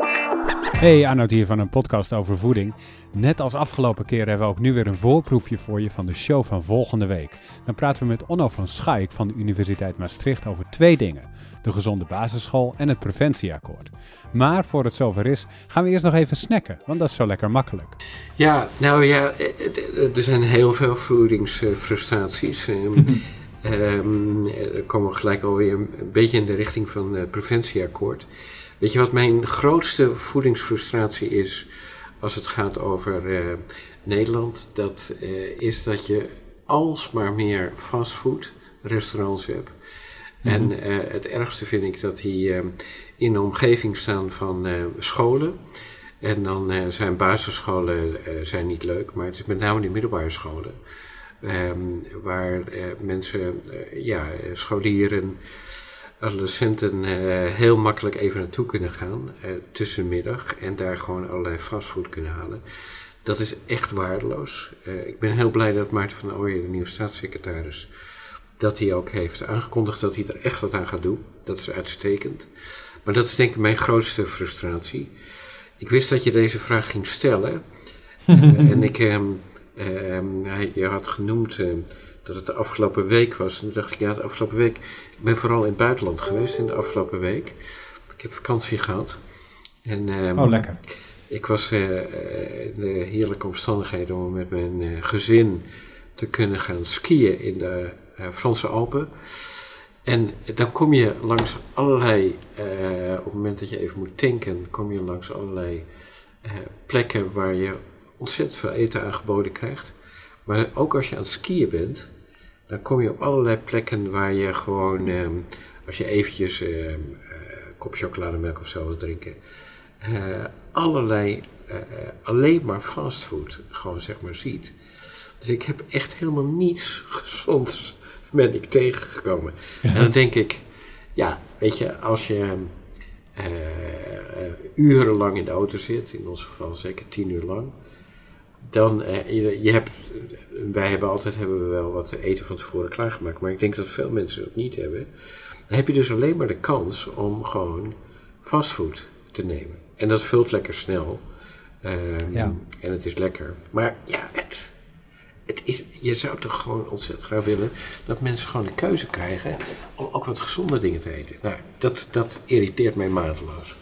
Hey, Arnoud hier van een podcast over voeding. Net als afgelopen keer hebben we ook nu weer een voorproefje voor je van de show van volgende week. Dan praten we met Onno van Schaik van de Universiteit Maastricht over twee dingen. De gezonde basisschool en het preventieakkoord. Maar voor het zover is, gaan we eerst nog even snacken, want dat is zo lekker makkelijk. Ja, nou ja, er zijn heel veel voedingsfrustraties. Um, er komen we gelijk alweer een beetje in de richting van het preventieakkoord. Weet je wat mijn grootste voedingsfrustratie is als het gaat over uh, Nederland? Dat uh, is dat je alsmaar meer fastfood restaurants hebt. Mm -hmm. En uh, het ergste vind ik dat die in de omgeving staan van scholen. En dan zijn basisscholen zijn niet leuk, maar het is met name die middelbare scholen. Um, waar mensen, ja, scholieren adolescenten uh, heel makkelijk even naartoe kunnen gaan uh, tussenmiddag en daar gewoon allerlei fastfood kunnen halen. Dat is echt waardeloos. Ik ben heel blij dat Maarten van Ooyen, de nieuwe staatssecretaris, dat hij ook heeft aangekondigd dat hij er echt wat aan gaat doen. Dat is uitstekend. Maar dat is denk ik mijn grootste frustratie. Ik wist dat je deze vraag ging stellen. en ik, um, um, je had genoemd dat het de afgelopen week was. En toen dacht ik, ja, de afgelopen week. Ik ben vooral in het buitenland geweest in de afgelopen week. Ik heb vakantie gehad. En, um, oh, lekker. Ik was uh, in de heerlijke omstandigheden om met mijn uh, gezin te kunnen gaan skiën in de uh, Franse Alpen. En dan kom je langs allerlei, op het moment dat je even moet tanken, kom je langs allerlei plekken waar je ontzettend veel eten aangeboden krijgt. Maar ook als je aan het skiën bent, dan kom je op allerlei plekken waar je gewoon, eh, als je eventjes eh, een kop chocolademelk of zo wil drinken, eh, allerlei, alleen maar fastfood gewoon zeg maar ziet. Dus ik heb echt helemaal niets gezonds ben ik tegengekomen. Ja. En dan denk ik, ja, weet je, als je urenlang in de auto zit, in ons geval zeker tien uur lang, dan, uh, je, je, hebt, wij hebben altijd hebben we wel wat eten van tevoren klaargemaakt, maar ik denk dat veel mensen dat niet hebben. Dan heb je dus alleen maar de kans om gewoon fastfood te nemen. En dat vult lekker snel. Um, ja. En het is lekker. Maar ja, het, het is, je zou toch gewoon ontzettend graag willen dat mensen gewoon de keuze krijgen om ook wat gezonde dingen te eten. Nou, dat, dat irriteert mij mateloos.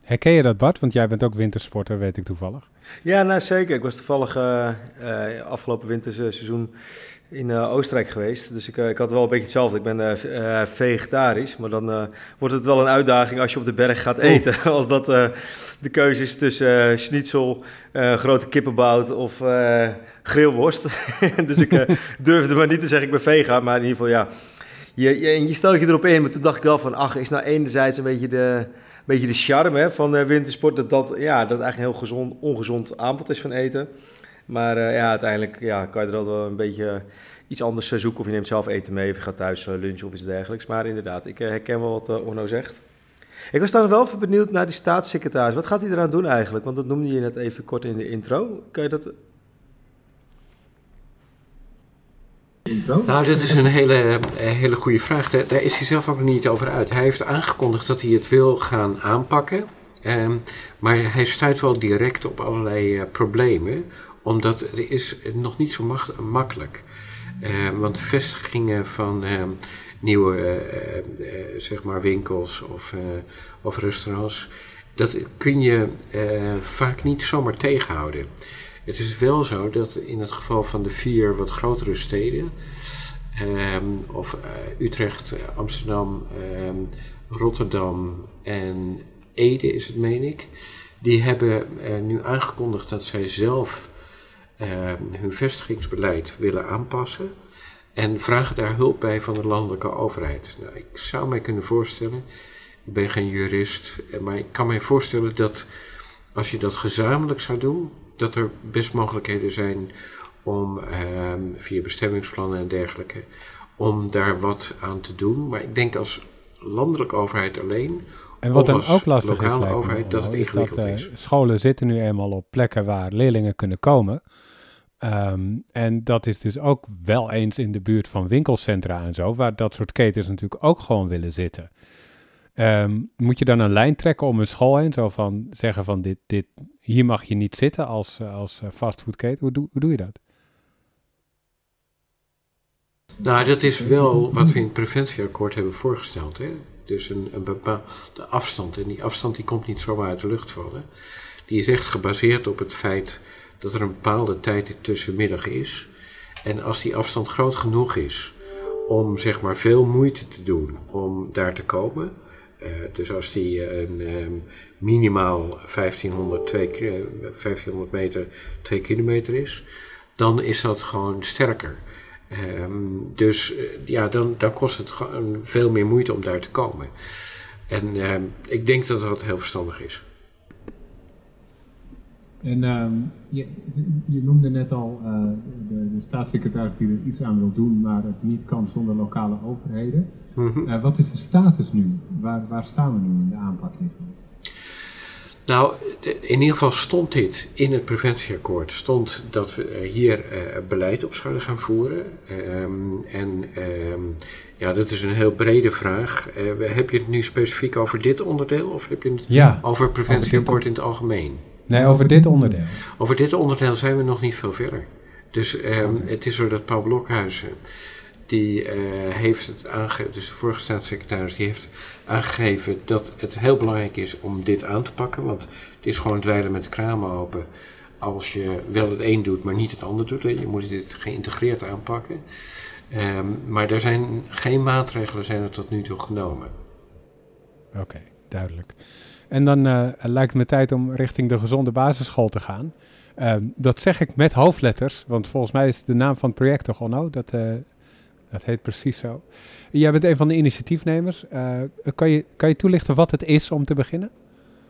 Herken je dat, Bart? Want jij bent ook wintersporter, weet ik toevallig. Ja, nou zeker. Ik was toevallig uh, uh, afgelopen winterseizoen in uh, Oostenrijk geweest. Dus ik, ik had wel een beetje hetzelfde. Ik ben vegetarisch, maar dan wordt het wel een uitdaging als je op de berg gaat eten. Oh. Als dat de keuze is tussen schnitzel, grote kippenbout of grillworst. dus ik durfde maar niet te zeggen ik ben vegan, maar in ieder geval ja. Je, je, je stelt je erop in, maar toen dacht ik wel van, ach, is nou enerzijds een beetje de beetje de charme hè, van uh, wintersport. Dat dat, ja, dat eigenlijk een heel gezond, ongezond aanbod is van eten. Maar uh, ja, uiteindelijk ja, kan je er altijd wel een beetje iets anders zoeken. Of je neemt zelf eten mee of je gaat thuis lunchen of iets dergelijks. Maar inderdaad, ik herken wel wat Orno zegt. Ik was dan wel even benieuwd naar die staatssecretaris. Wat gaat hij eraan doen eigenlijk? Want dat noemde je net even kort in de intro. Kan je dat Nou, dat is een hele, eh, hele goede vraag. Daar, is hij zelf ook niet over uit. Hij heeft aangekondigd dat hij het wil gaan aanpakken. Um, maar hij stuit wel direct op allerlei uh, problemen, omdat het is nog niet zo makkelijk. Uh, want vestigingen van uh, nieuwe zeg maar winkels of, of restaurants, dat kun je vaak niet zomaar tegenhouden. Het is wel zo dat in het geval van de vier wat grotere steden, um, of uh, Utrecht, Amsterdam, um, Rotterdam en Ede is het, meen ik, die hebben uh, nu aangekondigd dat zij zelf uh, hun vestigingsbeleid willen aanpassen en vragen daar hulp bij van de landelijke overheid. Nou, ik zou mij kunnen voorstellen, ik ben geen jurist, maar ik kan mij voorstellen dat als je dat gezamenlijk zou doen, dat er best mogelijkheden zijn om ehm, via bestemmingsplannen en dergelijke, om daar wat aan te doen. Maar ik denk als landelijke overheid alleen. En wat dan ook lastig is, overheid, dat het ingewikkeld dat, uh, is. Scholen zitten nu eenmaal op plekken waar leerlingen kunnen komen. Um, en dat is dus ook wel eens in de buurt van winkelcentra en zo, waar dat soort ketens natuurlijk ook gewoon willen zitten. Ehm, moet je dan een lijn trekken om een school heen? Zo van zeggen van dit, dit, hier mag je niet zitten als, als fastfoodketen. Hoe, doe, hoe doe je dat? Nou, dat is wel wat we in het preventieakkoord hebben voorgesteld. Hè? Dus een, een bepaalde afstand. En die afstand die komt niet zomaar uit de lucht vallen. Die is echt gebaseerd op het feit dat er een bepaalde tijd tussenmiddag is. En als die afstand groot genoeg is om zeg maar veel moeite te doen om daar te komen. Uh, dus als die een, um, minimaal 1500, 2, 1500 meter 2 kilometer is, dan is dat gewoon sterker. Um, dus uh, ja, dan, dan kost het veel meer moeite om daar te komen. En ik denk dat dat heel verstandig is. En um, je, je, noemde net al uh, de, de, staatssecretaris die er iets aan wil doen, maar het niet kan zonder lokale overheden. Mm -hmm. uh, wat is de status nu? Waar, waar staan we nu in de aanpak hiervan? Nou, in ieder geval stond dit in het preventieakkoord. Stond dat we hier uh, beleid op zouden gaan voeren. Um, en um, ja, dat is een heel brede vraag. Uh, heb je het nu specifiek over dit onderdeel of heb je het ja, over het preventieakkoord in het algemeen? Nee, over dit onderdeel. Over dit onderdeel zijn we nog niet veel verder. Dus okay. het is zo dat Paul Blokhuizen, die uh, heeft het aangegeven, dus de vorige staatssecretaris, die heeft aangegeven dat het heel belangrijk is om dit aan te pakken. Want het is gewoon dweilen met de kramen open als je wel het een doet, maar niet het ander doet. Je moet dit geïntegreerd aanpakken. Um, maar er zijn geen maatregelen zijn er tot nu toe genomen. Oké, okay, duidelijk. En dan uh, lijkt me tijd om richting de gezonde basisschool te gaan. Uh, dat zeg ik met hoofdletters, want volgens mij is de naam van het project toch Onno? Dat, uh, dat heet precies zo. Jij bent een van de initiatiefnemers. kan, je, kan je toelichten wat het is om te beginnen?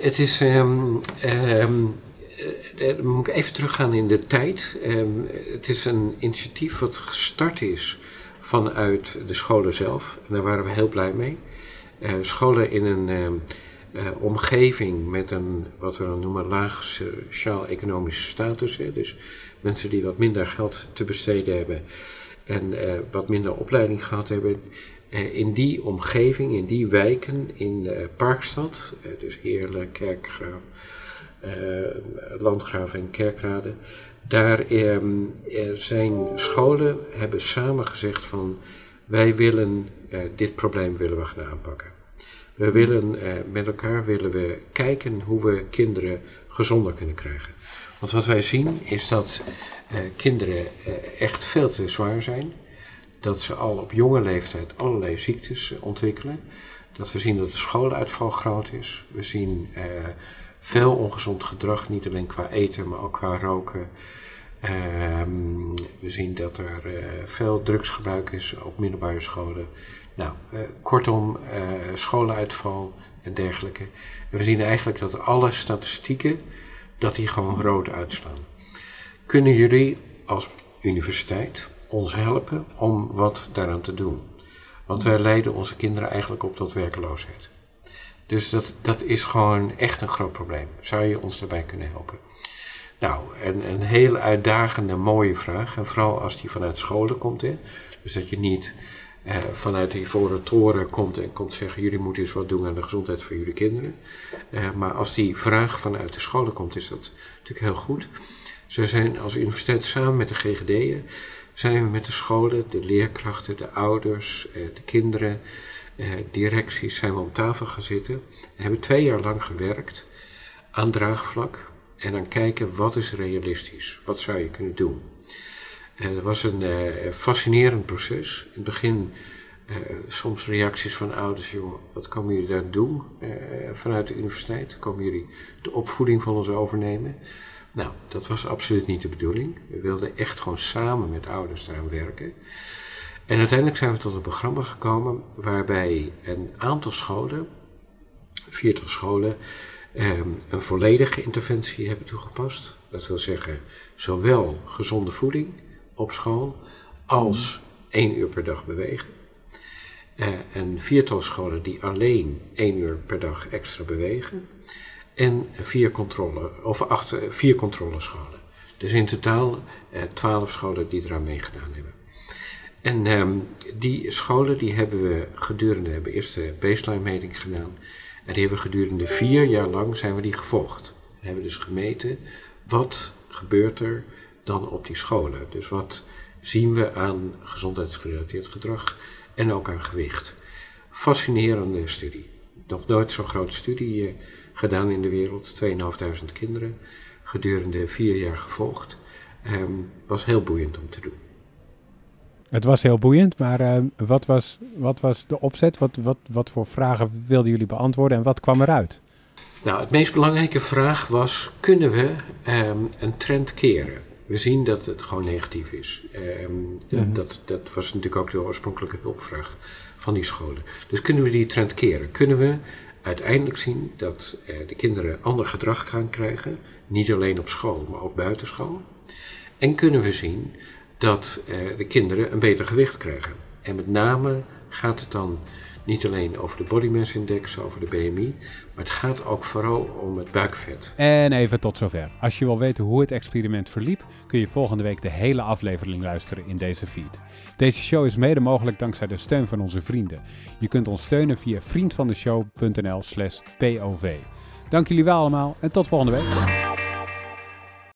Het is, um, um, dan moet ik even teruggaan in de tijd. Het is een initiatief wat gestart is vanuit de scholen zelf. En daar waren we heel blij mee. Scholen in een uh, omgeving met een, wat we dan noemen, laag sociaal-economische status. Hè, dus mensen die wat minder geld te besteden hebben en wat minder opleiding gehad hebben. In die omgeving, in die wijken, in Parkstad, dus Heerlen, Kerkgraaf, Landgraaf en Kerkrade. Daar er zijn scholen hebben samen gezegd van wij willen dit probleem willen we gaan aanpakken. We willen eh, met elkaar willen we kijken hoe we kinderen gezonder kunnen krijgen. Want wat wij zien is dat eh, kinderen eh, echt veel te zwaar zijn. Dat ze al op jonge leeftijd allerlei ziektes ontwikkelen. Dat we zien dat de schooluitval groot is. We zien veel ongezond gedrag, niet alleen qua eten, maar ook qua roken. Um, we zien dat er uh, veel drugsgebruik is op middelbare scholen. Nou, uh, kortom, uh, scholenuitval en dergelijke. En we zien eigenlijk dat alle statistieken, dat die gewoon rood uitslaan. Kunnen jullie als universiteit ons helpen om wat daaraan te doen? Want wij leiden onze kinderen eigenlijk op tot werkeloosheid. Dus dat, dat is gewoon echt een groot probleem. Zou je ons daarbij kunnen helpen? Nou, een, een hele uitdagende, mooie vraag. En vooral als die vanuit scholen komt. Hè? Dus dat je niet eh, vanuit die voren toren komt en komt zeggen: jullie moeten eens wat doen aan de gezondheid van jullie kinderen. Eh, maar als die vraag vanuit de scholen komt, is dat natuurlijk heel goed. Ze zijn als universiteit samen met de GGD'en, zijn we met de scholen, de leerkrachten, de ouders, eh, de kinderen, eh, directies, zijn we om tafel gaan zitten. En hebben twee jaar lang gewerkt aan draagvlak en dan kijken wat is realistisch, wat zou je kunnen doen. En dat was een uh, fascinerend proces. In het begin uh, soms reacties van ouders, joh, wat komen jullie daar doen vanuit de universiteit? Komen jullie de opvoeding van ons overnemen? Nou, dat was absoluut niet de bedoeling. We wilden echt gewoon samen met ouders daaraan werken. En uiteindelijk zijn we tot een programma gekomen waarbij een aantal scholen, viertig scholen, een volledige interventie hebben toegepast. Dat wil zeggen, zowel gezonde voeding, op school als één uur per dag bewegen. Uh, en viertal scholen die alleen één uur per dag extra bewegen. En vier, controle, of acht, vier controlescholen. Dus in totaal uh, twaalf scholen die eraan meegedaan hebben. En ehm, die scholen die hebben we gedurende, de baseline meting gedaan. En die hebben we gedurende vier jaar lang zijn we die gevolgd. We hebben dus gemeten, wat gebeurt er dan op die scholen? Dus wat zien we aan gezondheidsgerelateerd gedrag en ook aan gewicht. Fascinerende studie. Nog nooit zo'n grote studie eh, gedaan in de wereld. 2.500 kinderen gedurende vier jaar gevolgd. Um, was heel boeiend om te doen. Het was heel boeiend, maar uh, wat, was, wat was de opzet? Wat, wat, wat voor vragen wilden jullie beantwoorden en wat kwam eruit? Nou, het meest belangrijke vraag was: kunnen we um, een trend keren? We zien dat het gewoon negatief is. Um, mm-hmm. dat, dat was natuurlijk ook de oorspronkelijke hulpvraag van die scholen. Dus kunnen we die trend keren? Kunnen we uiteindelijk zien dat uh, de kinderen ander gedrag gaan krijgen, niet alleen op school, maar ook buitenschool? En kunnen we zien dat uh, de kinderen een beter gewicht krijgen? En met name gaat het dan niet alleen over de body mass index, over de BMI, maar het gaat ook vooral om het buikvet. En even tot zover. Als je wil weten hoe het experiment verliep, kun je volgende week de hele aflevering luisteren in deze feed. Deze show is mede mogelijk dankzij de steun van onze vrienden. Je kunt ons steunen via vriendvandeshow.nl/slash POV. Dank jullie wel allemaal en tot volgende week.